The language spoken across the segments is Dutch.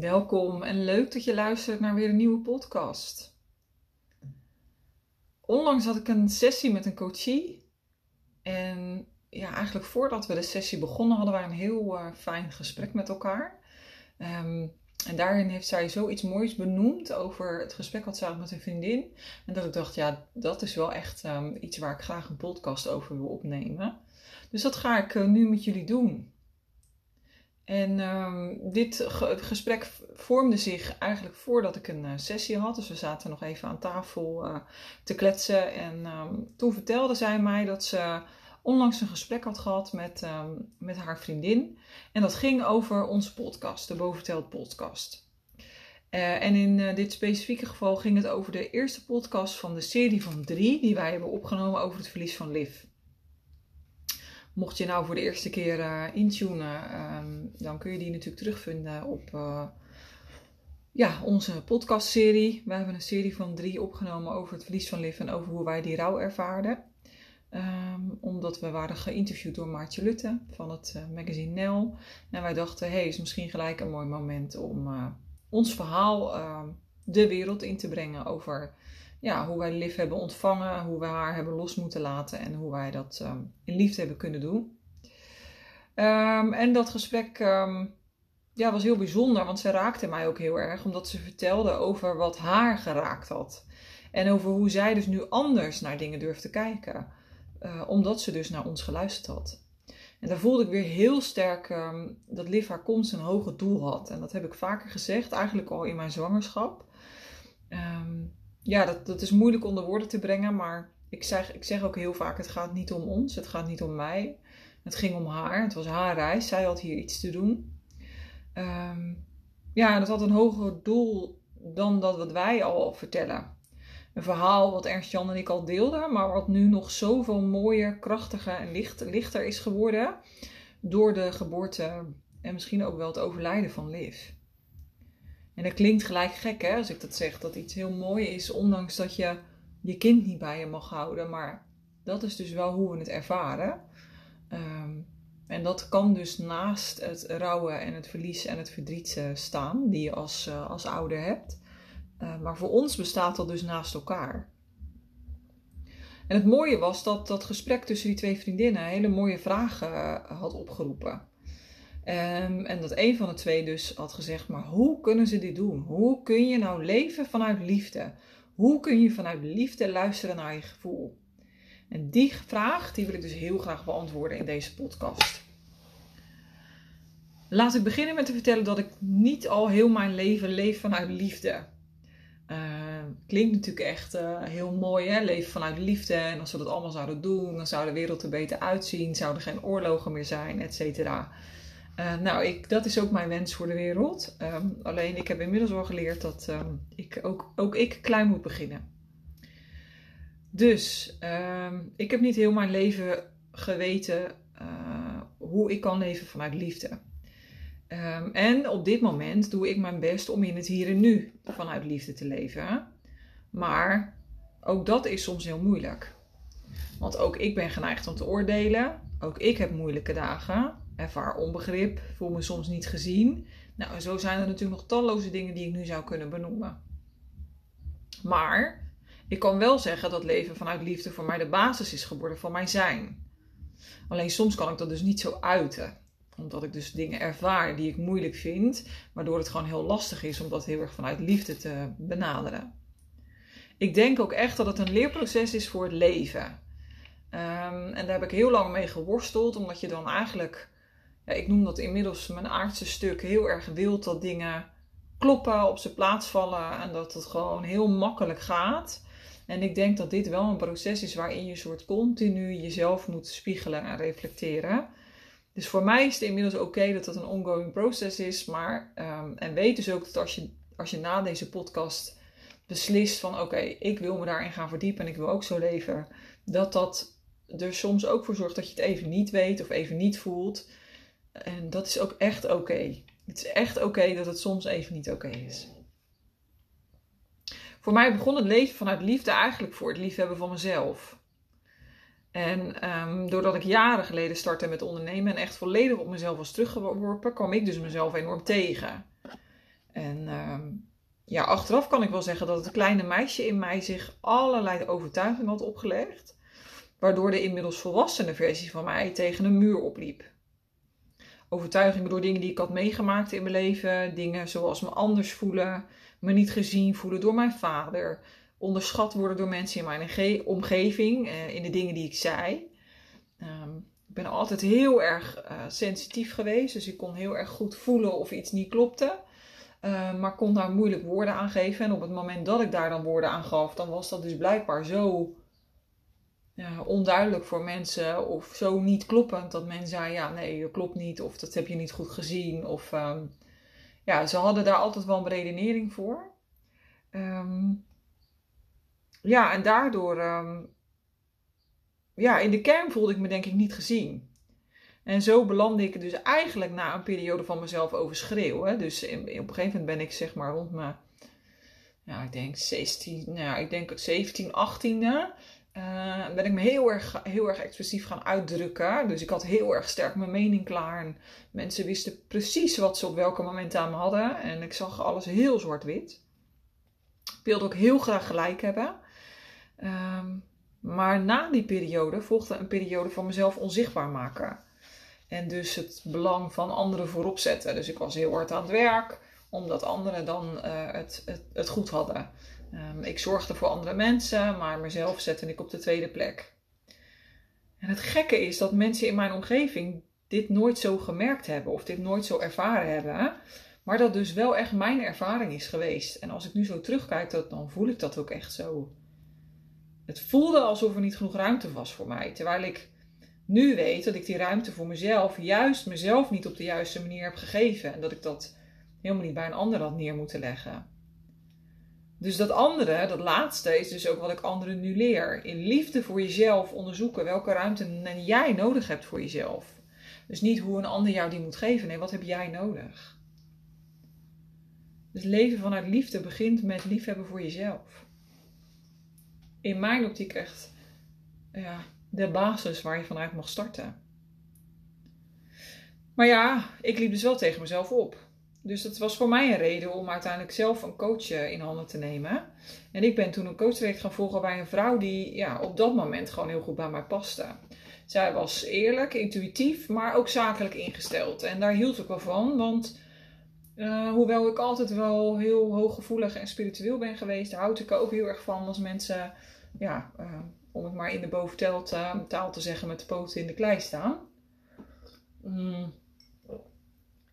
Welkom en leuk dat je luistert naar weer een nieuwe podcast. Onlangs had ik een sessie met een coachie. En ja, eigenlijk voordat we de sessie begonnen hadden wij een heel uh, fijn gesprek met elkaar. Um, en daarin heeft zij zoiets moois benoemd over het gesprek wat ze had met een vriendin. En dat ik dacht, ja, dat is wel echt um, iets waar ik graag een podcast over wil opnemen. Dus dat ga ik uh, nu met jullie doen. En um, dit gesprek vormde zich eigenlijk voordat ik een uh, sessie had. Dus we zaten nog even aan tafel uh, te kletsen. En um, toen vertelde zij mij dat ze onlangs een gesprek had gehad met, um, met haar vriendin. En dat ging over onze podcast, de Boverteld podcast. Uh, en in dit specifieke geval ging het over de eerste podcast van de serie van drie die wij hebben opgenomen over het verlies van Liv. Mocht je nou voor de eerste keer uh, intunen, um, dan kun je die natuurlijk terugvinden op ja, onze podcastserie. We hebben een serie van drie opgenomen over het verlies van Liv en over hoe wij die rouw ervaarden. Um, omdat we waren geïnterviewd door Maartje Lutte van het uh, magazine Nel. En wij dachten, hey, is misschien gelijk een mooi moment om uh, ons verhaal uh, de wereld in te brengen over ja, hoe wij Liv hebben ontvangen, hoe we haar hebben los moeten laten en hoe wij dat um, in liefde hebben kunnen doen. Um, en dat gesprek ja, was heel bijzonder, want ze raakte mij ook heel erg, omdat ze vertelde over wat haar geraakt had. En over hoe zij dus nu anders naar dingen durft te kijken. Uh, omdat ze dus naar ons geluisterd had. En daar voelde ik weer heel sterk dat Liv haar komst een hoger doel had. En dat heb ik vaker gezegd, eigenlijk al in mijn zwangerschap. Ja, dat, dat is moeilijk onder woorden te brengen, maar ik zeg, ik zeg ook heel vaak: het gaat niet om ons, het gaat niet om mij. Het ging om haar, het was haar reis, zij had hier iets te doen. Um, ja, dat had een hoger doel dan dat wat wij al vertellen een verhaal wat Ernst Jan en ik al deelden, maar wat nu nog zoveel mooier, krachtiger en licht, lichter is geworden door de geboorte en misschien ook wel het overlijden van Liv. En dat klinkt gelijk gek hè, als ik dat zeg, dat iets heel mooi is, ondanks dat je je kind niet bij je mag houden, maar dat is dus wel hoe we het ervaren. Um, en dat kan dus naast het rouwen en het verlies en het verdriet staan, die je als, uh, als ouder hebt. Uh, maar voor ons bestaat dat dus naast elkaar. En het mooie was dat dat gesprek tussen die twee vriendinnen hele mooie vragen uh, had opgeroepen. Um, en dat een van de twee dus had gezegd: Maar hoe kunnen ze dit doen? Hoe kun je nou leven vanuit liefde? Hoe kun je vanuit liefde luisteren naar je gevoel? En die vraag die wil ik dus heel graag beantwoorden in deze podcast. Laat ik beginnen met te vertellen dat ik niet al heel mijn leven leef vanuit liefde. Uh, klinkt natuurlijk echt uh, heel mooi, hè? leven vanuit liefde. En als we dat allemaal zouden doen, dan zou de wereld er beter uitzien, zouden geen oorlogen meer zijn, et cetera. Uh, nou, ik, dat is ook mijn wens voor de wereld. Um, alleen ik heb inmiddels al geleerd dat um, ik ook, ook ik klein moet beginnen. Dus um, ik heb niet heel mijn leven geweten hoe ik kan leven vanuit liefde. En op dit moment doe ik mijn best om in het hier en nu vanuit liefde te leven. Maar ook dat is soms heel moeilijk. Want ook ik ben geneigd om te oordelen. Ook ik heb moeilijke dagen. Ervaar onbegrip. Voel me soms niet gezien. Nou, zo zijn er natuurlijk nog talloze dingen die ik nu zou kunnen benoemen. Maar ik kan wel zeggen dat leven vanuit liefde voor mij de basis is geworden van mijn zijn. Alleen soms kan ik dat dus niet zo uiten omdat ik dus dingen ervaar die ik moeilijk vind, waardoor het gewoon heel lastig is om dat heel erg vanuit liefde te benaderen. Ik denk ook echt dat het een leerproces is voor het leven. Um, en daar heb ik heel lang mee geworsteld, omdat je dan eigenlijk, ja, ik noem dat inmiddels mijn aardse stuk, heel erg wilt dat dingen kloppen, op zijn plaats vallen en dat het gewoon heel makkelijk gaat. En ik denk dat dit wel een proces is waarin je soort continu jezelf moet spiegelen en reflecteren. Dus voor mij is het inmiddels oké dat dat een ongoing process is. Maar, um, en weet dus ook dat als je, als je na deze podcast beslist van oké, ik wil me daarin gaan verdiepen en ik wil ook zo leven. Dat dat er soms ook voor zorgt dat je het even niet weet of even niet voelt. En dat is ook echt oké. Het is echt oké dat het soms even niet oké is. Voor mij begon het leven vanuit liefde eigenlijk voor het liefhebben van mezelf. En um, doordat ik jaren geleden startte met ondernemen en echt volledig op mezelf was teruggeworpen, kwam ik dus mezelf enorm tegen. En ehm, ja, achteraf kan ik wel zeggen dat het kleine meisje in mij zich allerlei overtuigingen had opgelegd. Waardoor de inmiddels volwassene versie van mij tegen een muur opliep. Overtuigingen door dingen die ik had meegemaakt in mijn leven. Dingen zoals me anders voelen, me niet gezien voelen door mijn vader. Onderschat worden door mensen in mijn omgeving, eh, in de dingen die ik zei. Um, ik ben altijd heel erg uh, sensitief geweest, dus ik kon heel erg goed voelen of iets niet klopte. Uh, maar kon daar moeilijk woorden aan geven. En op het moment dat ik daar dan woorden aan gaf, dan was dat dus blijkbaar zo onduidelijk voor mensen. Of zo niet kloppend dat men zei: ja, nee, dat klopt niet. Of dat heb je niet goed gezien. Of um, ja, ze hadden daar altijd wel een redenering voor. Um, ja, en daardoor, um, ja, in de kern voelde ik me denk ik niet gezien. En zo belandde ik dus eigenlijk na een periode van mezelf overschreeuwen. Dus in, op een gegeven moment ben ik zeg maar rond mijn, ja, ik denk 16, nou, ik denk 17, 18e. Uh, ben ik me heel erg, heel erg expressief gaan uitdrukken. Dus ik had heel erg sterk mijn mening klaar. En mensen wisten precies wat ze op welke moment aan me hadden. En ik zag alles heel zwart-wit. Ik wilde ook heel graag gelijk hebben. Um, maar na die periode volgde een periode van mezelf onzichtbaar maken. En dus het belang van anderen voorop zetten. Dus ik was heel hard aan het werk, omdat anderen dan uh, het, het, het, goed hadden. Um, ik zorgde voor andere mensen, maar mezelf zette ik op de tweede plek. En het gekke is dat mensen in mijn omgeving dit nooit zo gemerkt hebben of dit nooit zo ervaren hebben. Maar dat dus wel echt mijn ervaring is geweest. En als ik nu zo terugkijk, dan voel ik dat ook echt zo het voelde alsof er niet genoeg ruimte was voor mij. Terwijl ik nu weet dat ik die ruimte voor mezelf, juist mezelf niet op de juiste manier heb gegeven. En dat ik dat helemaal niet bij een ander had neer moeten leggen. Dus dat andere, dat laatste, is dus ook wat ik anderen nu leer. In liefde voor jezelf onderzoeken welke ruimte jij nodig hebt voor jezelf. Dus niet hoe een ander jou die moet geven. Nee, wat heb jij nodig? Dus leven vanuit liefde begint met liefhebben voor jezelf in mijn optiek echt ja, de basis waar je vanuit mag starten. Maar ja, ik liep dus wel tegen mezelf op. Dus dat was voor mij een reden om uiteindelijk zelf een coach eh, in handen te nemen. En ik ben toen een coachtraject gaan volgen bij een vrouw die ja, op dat moment gewoon heel goed bij mij paste. Zij was eerlijk, intuïtief, maar ook zakelijk ingesteld. En daar hield ik wel van, want uh, hoewel ik altijd wel heel hooggevoelig en spiritueel ben geweest, houd ik er ook heel erg van als mensen ja, uh, om het maar in de boventel taal te zeggen, met de poten in de klei staan. Mm.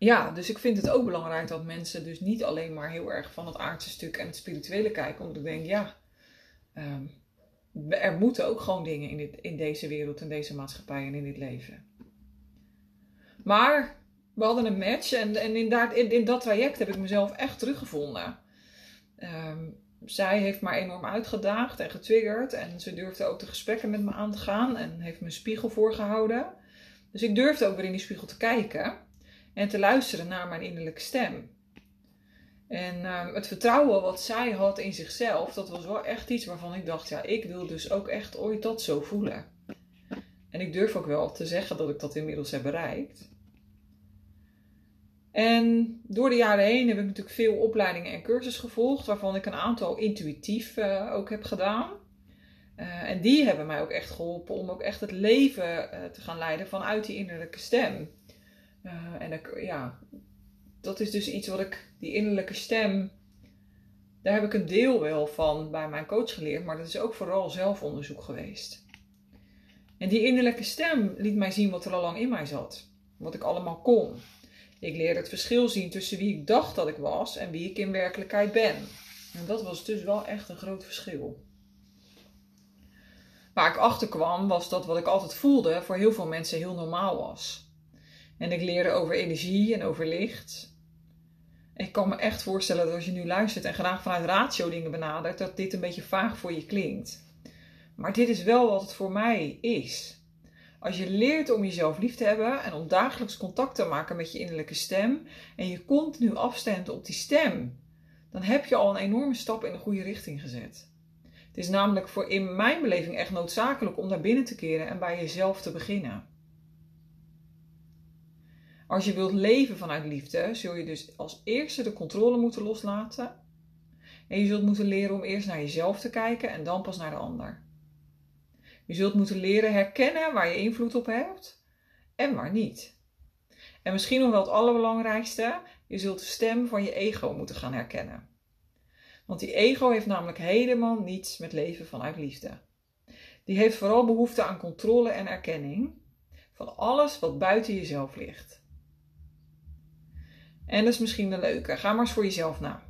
Ja, dus ik vind het ook belangrijk dat mensen dus niet alleen maar heel erg van het aardse stuk en het spirituele kijken. Omdat ik denk, ja, um, er moeten ook gewoon dingen in, dit, in deze wereld, in deze maatschappij en in dit leven. Maar we hadden een match en, en in, dat, in, in dat traject heb ik mezelf echt teruggevonden. Um, zij heeft me enorm uitgedaagd en getriggerd. En ze durfde ook de gesprekken met me aan te gaan en heeft me een spiegel voorgehouden. Dus ik durfde ook weer in die spiegel te kijken en te luisteren naar mijn innerlijke stem. En uh, het vertrouwen wat zij had in zichzelf, dat was wel echt iets waarvan ik dacht, ja, ik wil dus ook echt ooit dat zo voelen. En ik durf ook wel te zeggen dat ik dat inmiddels heb bereikt. En door de jaren heen heb ik natuurlijk veel opleidingen en cursussen gevolgd, waarvan ik een aantal intuïtief uh, ook heb gedaan. Uh, en die hebben mij ook echt geholpen om ook echt het leven uh, te gaan leiden vanuit die innerlijke stem. En ik, ja, dat is dus iets wat ik, die innerlijke stem, daar heb ik een deel wel van bij mijn coach geleerd, maar dat is ook vooral zelfonderzoek geweest. En die innerlijke stem liet mij zien wat er al lang in mij zat, wat ik allemaal kon. Ik leerde het verschil zien tussen wie ik dacht dat ik was en wie ik in werkelijkheid ben. En dat was dus wel echt een groot verschil. Waar ik achter kwam was dat wat ik altijd voelde voor heel veel mensen heel normaal was. En ik leerde over energie en over licht. ik kan me echt voorstellen dat als je nu luistert en graag vanuit ratio dingen benadert, dat dit een beetje vaag voor je klinkt. Maar dit is wel wat het voor mij is. Als je leert om jezelf lief te hebben en om dagelijks contact te maken met je innerlijke stem en je continu afstemt op die stem, dan heb je al een enorme stap in de goede richting gezet. Het is namelijk voor in mijn beleving echt noodzakelijk om naar binnen te keren en bij jezelf te beginnen. Als je wilt leven vanuit liefde, zul je dus als eerste de controle moeten loslaten. En je zult moeten leren om eerst naar jezelf te kijken en dan pas naar de ander. Je zult moeten leren herkennen waar je invloed op hebt en waar niet. En misschien nog wel het allerbelangrijkste, je zult de stem van je ego moeten gaan herkennen. Want die ego heeft namelijk helemaal niets met leven vanuit liefde. Die heeft vooral behoefte aan controle en erkenning van alles wat buiten jezelf ligt. En dat is misschien een leuke. Ga maar eens voor jezelf na.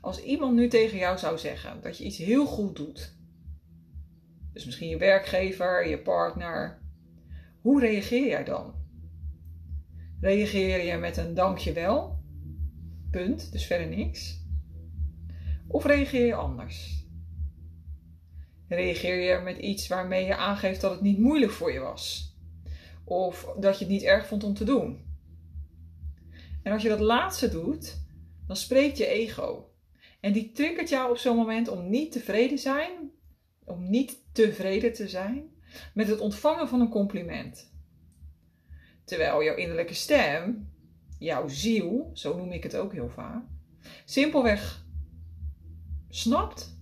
Als iemand nu tegen jou zou zeggen dat je iets heel goed doet, dus misschien je werkgever, je partner, hoe reageer jij dan? Reageer je met een dankjewel? Punt, dus verder niks. Of reageer je anders? Reageer je met iets waarmee je aangeeft dat het niet moeilijk voor je was? Of dat je het niet erg vond om te doen? En als je dat laatste doet, dan spreekt je ego. En die triggert jou op zo'n moment om niet tevreden zijn, om niet tevreden te zijn met het ontvangen van een compliment. Terwijl jouw innerlijke stem, jouw ziel, zo noem ik het ook heel vaak, simpelweg snapt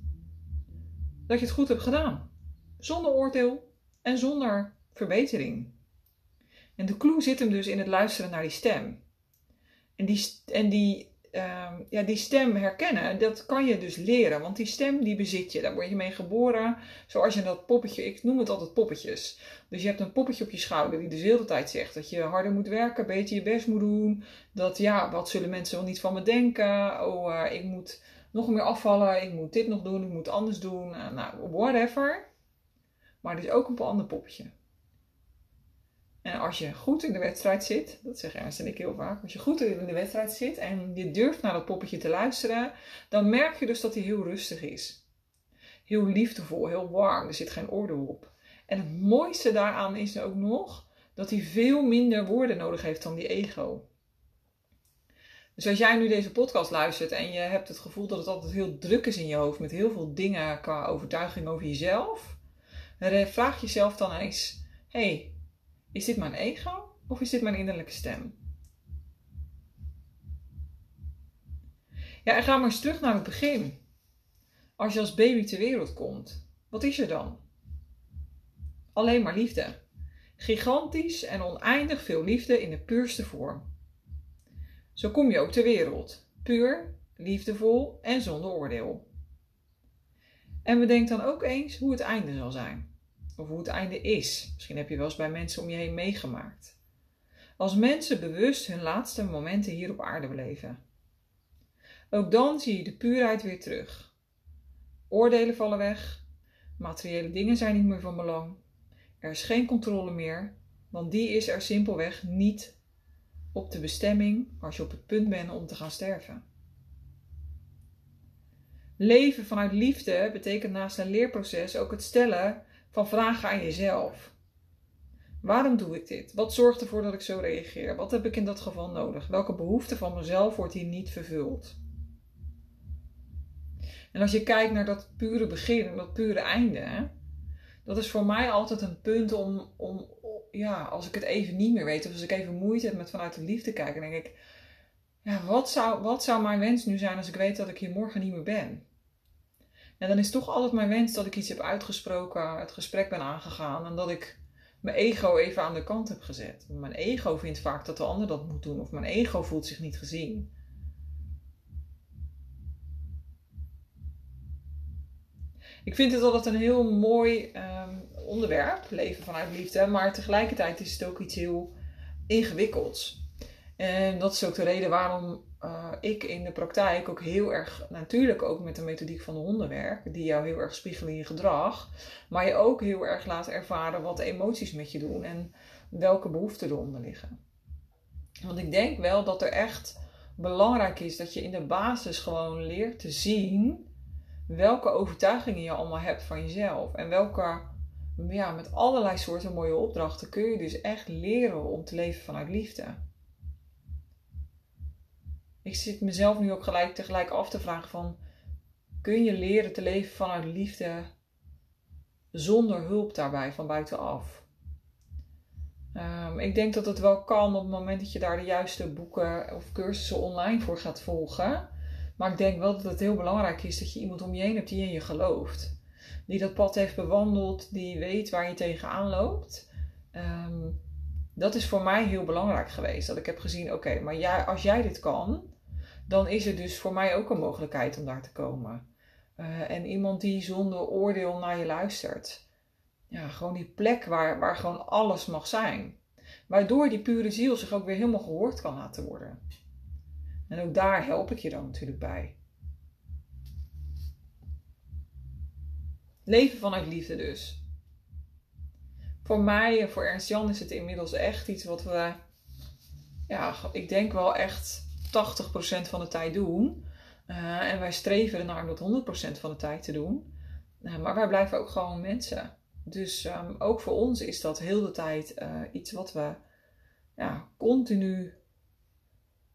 dat je het goed hebt gedaan. Zonder oordeel en zonder verbetering. En de clue zit hem dus in het luisteren naar die stem. En die, en die, ehm, ja, die stem herkennen, dat kan je dus leren. Want die stem die bezit je. Daar word je mee geboren. Zoals je dat poppetje, ik noem het altijd poppetjes. Dus je hebt een poppetje op je schouder die de hele tijd zegt dat je harder moet werken, beter je best moet doen. Dat ja, wat zullen mensen wel niet van me denken? Oh, uh, ik moet nog meer afvallen, ik moet dit nog doen, ik moet anders doen. Uh, nou, whatever. Maar er is ook een ander poppetje. En als je goed in de wedstrijd zit, dat zeggen Ernst en ik heel vaak, als je goed in de wedstrijd zit en je durft naar dat poppetje te luisteren, dan merk je dus dat hij heel rustig is. Heel liefdevol, heel warm, er zit geen oordeel op. En het mooiste daaraan is ook nog dat hij veel minder woorden nodig heeft dan die ego. Dus als jij nu deze podcast luistert en je hebt het gevoel dat het altijd heel druk is in je hoofd met heel veel dingen qua overtuiging over jezelf, vraag jezelf dan eens: hey, is dit mijn ego of is dit mijn innerlijke stem? Ja, en ga maar eens terug naar het begin. Als je als baby ter wereld komt, wat is er dan? Alleen maar liefde. Gigantisch en oneindig veel liefde in de puurste vorm. Zo kom je ook ter wereld. Puur, liefdevol en zonder oordeel. En bedenk dan ook eens hoe het einde zal zijn. Of hoe het einde is. Misschien heb je wel eens bij mensen om je heen meegemaakt. Als mensen bewust hun laatste momenten hier op aarde beleven. Ook dan zie je de puurheid weer terug. Oordelen vallen weg. Materiële dingen zijn niet meer van belang. Er is geen controle meer, want die is er simpelweg niet op de bestemming als je op het punt bent om te gaan sterven. Leven vanuit liefde betekent naast een leerproces ook het stellen van vragen aan jezelf. Waarom doe ik dit? Wat zorgt ervoor dat ik zo reageer? Wat heb ik in dat geval nodig? Welke behoefte van mezelf wordt hier niet vervuld? En als je kijkt naar dat pure begin en dat pure einde, dat is voor mij altijd een punt om, om, ja, als ik het even niet meer weet of als ik even moeite heb met vanuit de liefde kijken, denk ik, ja, wat zou, wat zou mijn wens nu zijn als ik weet dat ik hier morgen niet meer ben? En dan is toch altijd mijn wens dat ik iets heb uitgesproken, het gesprek ben aangegaan en dat ik mijn ego even aan de kant heb gezet. Mijn ego vindt vaak dat de ander dat moet doen of mijn ego voelt zich niet gezien. Ik vind het altijd een heel mooi um, onderwerp, leven vanuit liefde, maar tegelijkertijd is het ook iets heel ingewikkelds. En dat is ook de reden waarom ik in de praktijk ook heel erg, natuurlijk ook met de methodiek van de honden werk, die jou heel erg spiegelen in je gedrag, maar je ook heel erg laat ervaren wat de emoties met je doen en welke behoeften eronder liggen. Want ik denk wel dat er echt belangrijk is dat je in de basis gewoon leert te zien welke overtuigingen je allemaal hebt van jezelf en welke, ja, met allerlei soorten mooie opdrachten kun je dus echt leren om te leven vanuit liefde ik zit mezelf nu ook gelijk tegelijk af te vragen van... Kun je leren te leven vanuit liefde zonder hulp daarbij van buitenaf? Ehm, ik denk dat het wel kan op het moment dat je daar de juiste boeken of cursussen online voor gaat volgen. Maar ik denk wel dat het heel belangrijk is dat je iemand om je heen hebt die in je gelooft. Die dat pad heeft bewandeld, die weet waar je tegenaan loopt. Ehm, dat is voor mij heel belangrijk geweest. Dat ik heb gezien, oké, maar jij, als jij dit kan, dan is er dus voor mij ook een mogelijkheid om daar te komen. Eh, en iemand die zonder oordeel naar je luistert. Ja, gewoon die plek waar, waar gewoon alles mag zijn. Waardoor die pure ziel zich ook weer helemaal gehoord kan laten worden. En ook daar help ik je dan natuurlijk bij. Leven vanuit liefde dus. Voor mij en voor Ernst Jan is het inmiddels echt iets wat we, ja, ik denk wel echt 80% van de tijd doen. Uh, en wij streven ernaar om dat 100% van de tijd te doen. Uh, maar wij blijven ook gewoon mensen. Dus um, ook voor ons is dat heel de tijd uh, iets wat we ja, continu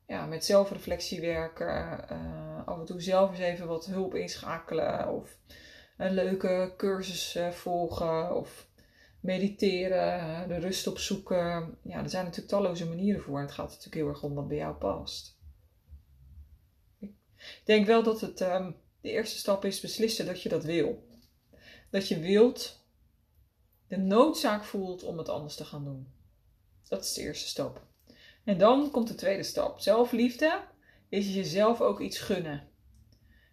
ja, met zelfreflectie werken. af en toe zelf eens even wat hulp inschakelen. Of een leuke cursus volgen. Of mediteren, de rust opzoeken. Ja, er zijn natuurlijk talloze manieren voor. Het gaat natuurlijk heel erg om wat bij jou past. Denk wel dat het ehm, de eerste stap is beslissen dat je dat wil. Dat je wilt, de noodzaak voelt om het anders te gaan doen. Dat is de eerste stap. En dan komt de tweede stap. Zelfliefde is jezelf ook iets gunnen.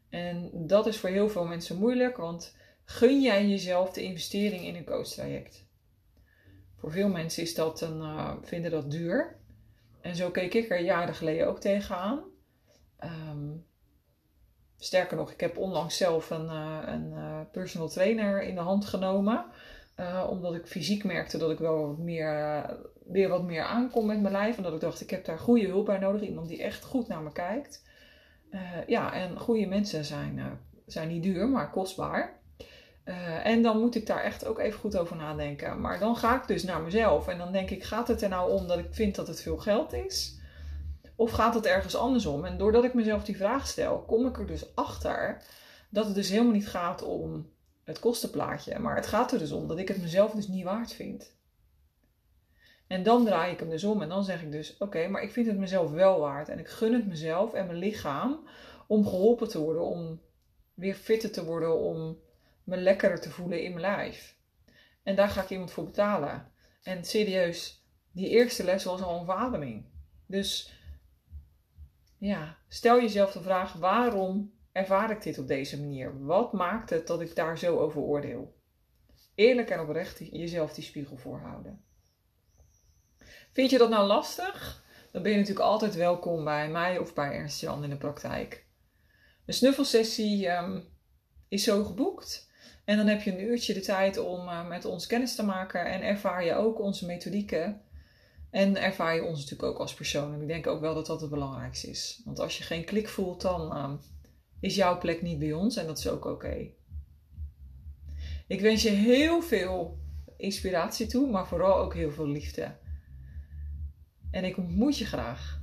En dat is voor heel veel mensen moeilijk, want gun jij jezelf de investering in een coachtraject? Voor veel mensen is dat een, uh, vinden dat duur. En zo keek ik er jaren geleden ook tegenaan. Um, sterker nog, ik heb onlangs zelf een, uh, een uh, personal trainer in de hand genomen. omdat ik fysiek merkte dat ik wel wat meer, weer wat meer aankom met mijn lijf. En dat ik dacht, ik heb daar goede hulp bij nodig. Iemand die echt goed naar me kijkt. ja, en goede mensen zijn, zijn niet duur, maar kostbaar. En dan moet ik daar echt ook even goed over nadenken. Maar dan ga ik dus naar mezelf en dan denk ik: gaat het er nou om dat ik vind dat het veel geld is? Of gaat het ergens andersom? En doordat ik mezelf die vraag stel, kom ik er dus achter dat het dus helemaal niet gaat om het kostenplaatje. Maar het gaat er dus om dat ik het mezelf dus niet waard vind. En dan draai ik hem dus om en dan zeg ik dus: oké, maar ik vind het mezelf wel waard. En ik gun het mezelf en mijn lichaam om geholpen te worden, om weer fitter te worden, om me lekkerder te voelen in mijn lijf. En daar ga ik iemand voor betalen. En serieus, die eerste les was al een verademing. Dus ja, stel jezelf de vraag: waarom ervaar ik dit op deze manier? Wat maakt het dat ik daar zo over oordeel? Eerlijk en oprecht jezelf die spiegel voorhouden. Vind je dat nou lastig? Dan ben je natuurlijk altijd welkom bij mij of bij Ernst Jan in de praktijk. Een snuffelsessie um, is zo geboekt. En dan heb je een uurtje de tijd om uh, met ons kennis te maken en ervaar je ook onze methodieken. En ervaar je ons natuurlijk ook als persoon. En ik denk ook wel dat dat het belangrijkste is. Want als je geen klik voelt, dan uh, is jouw plek niet bij ons en dat is ook oké. Ik wens je heel veel inspiratie toe, maar vooral ook heel veel liefde. En ik ontmoet je graag.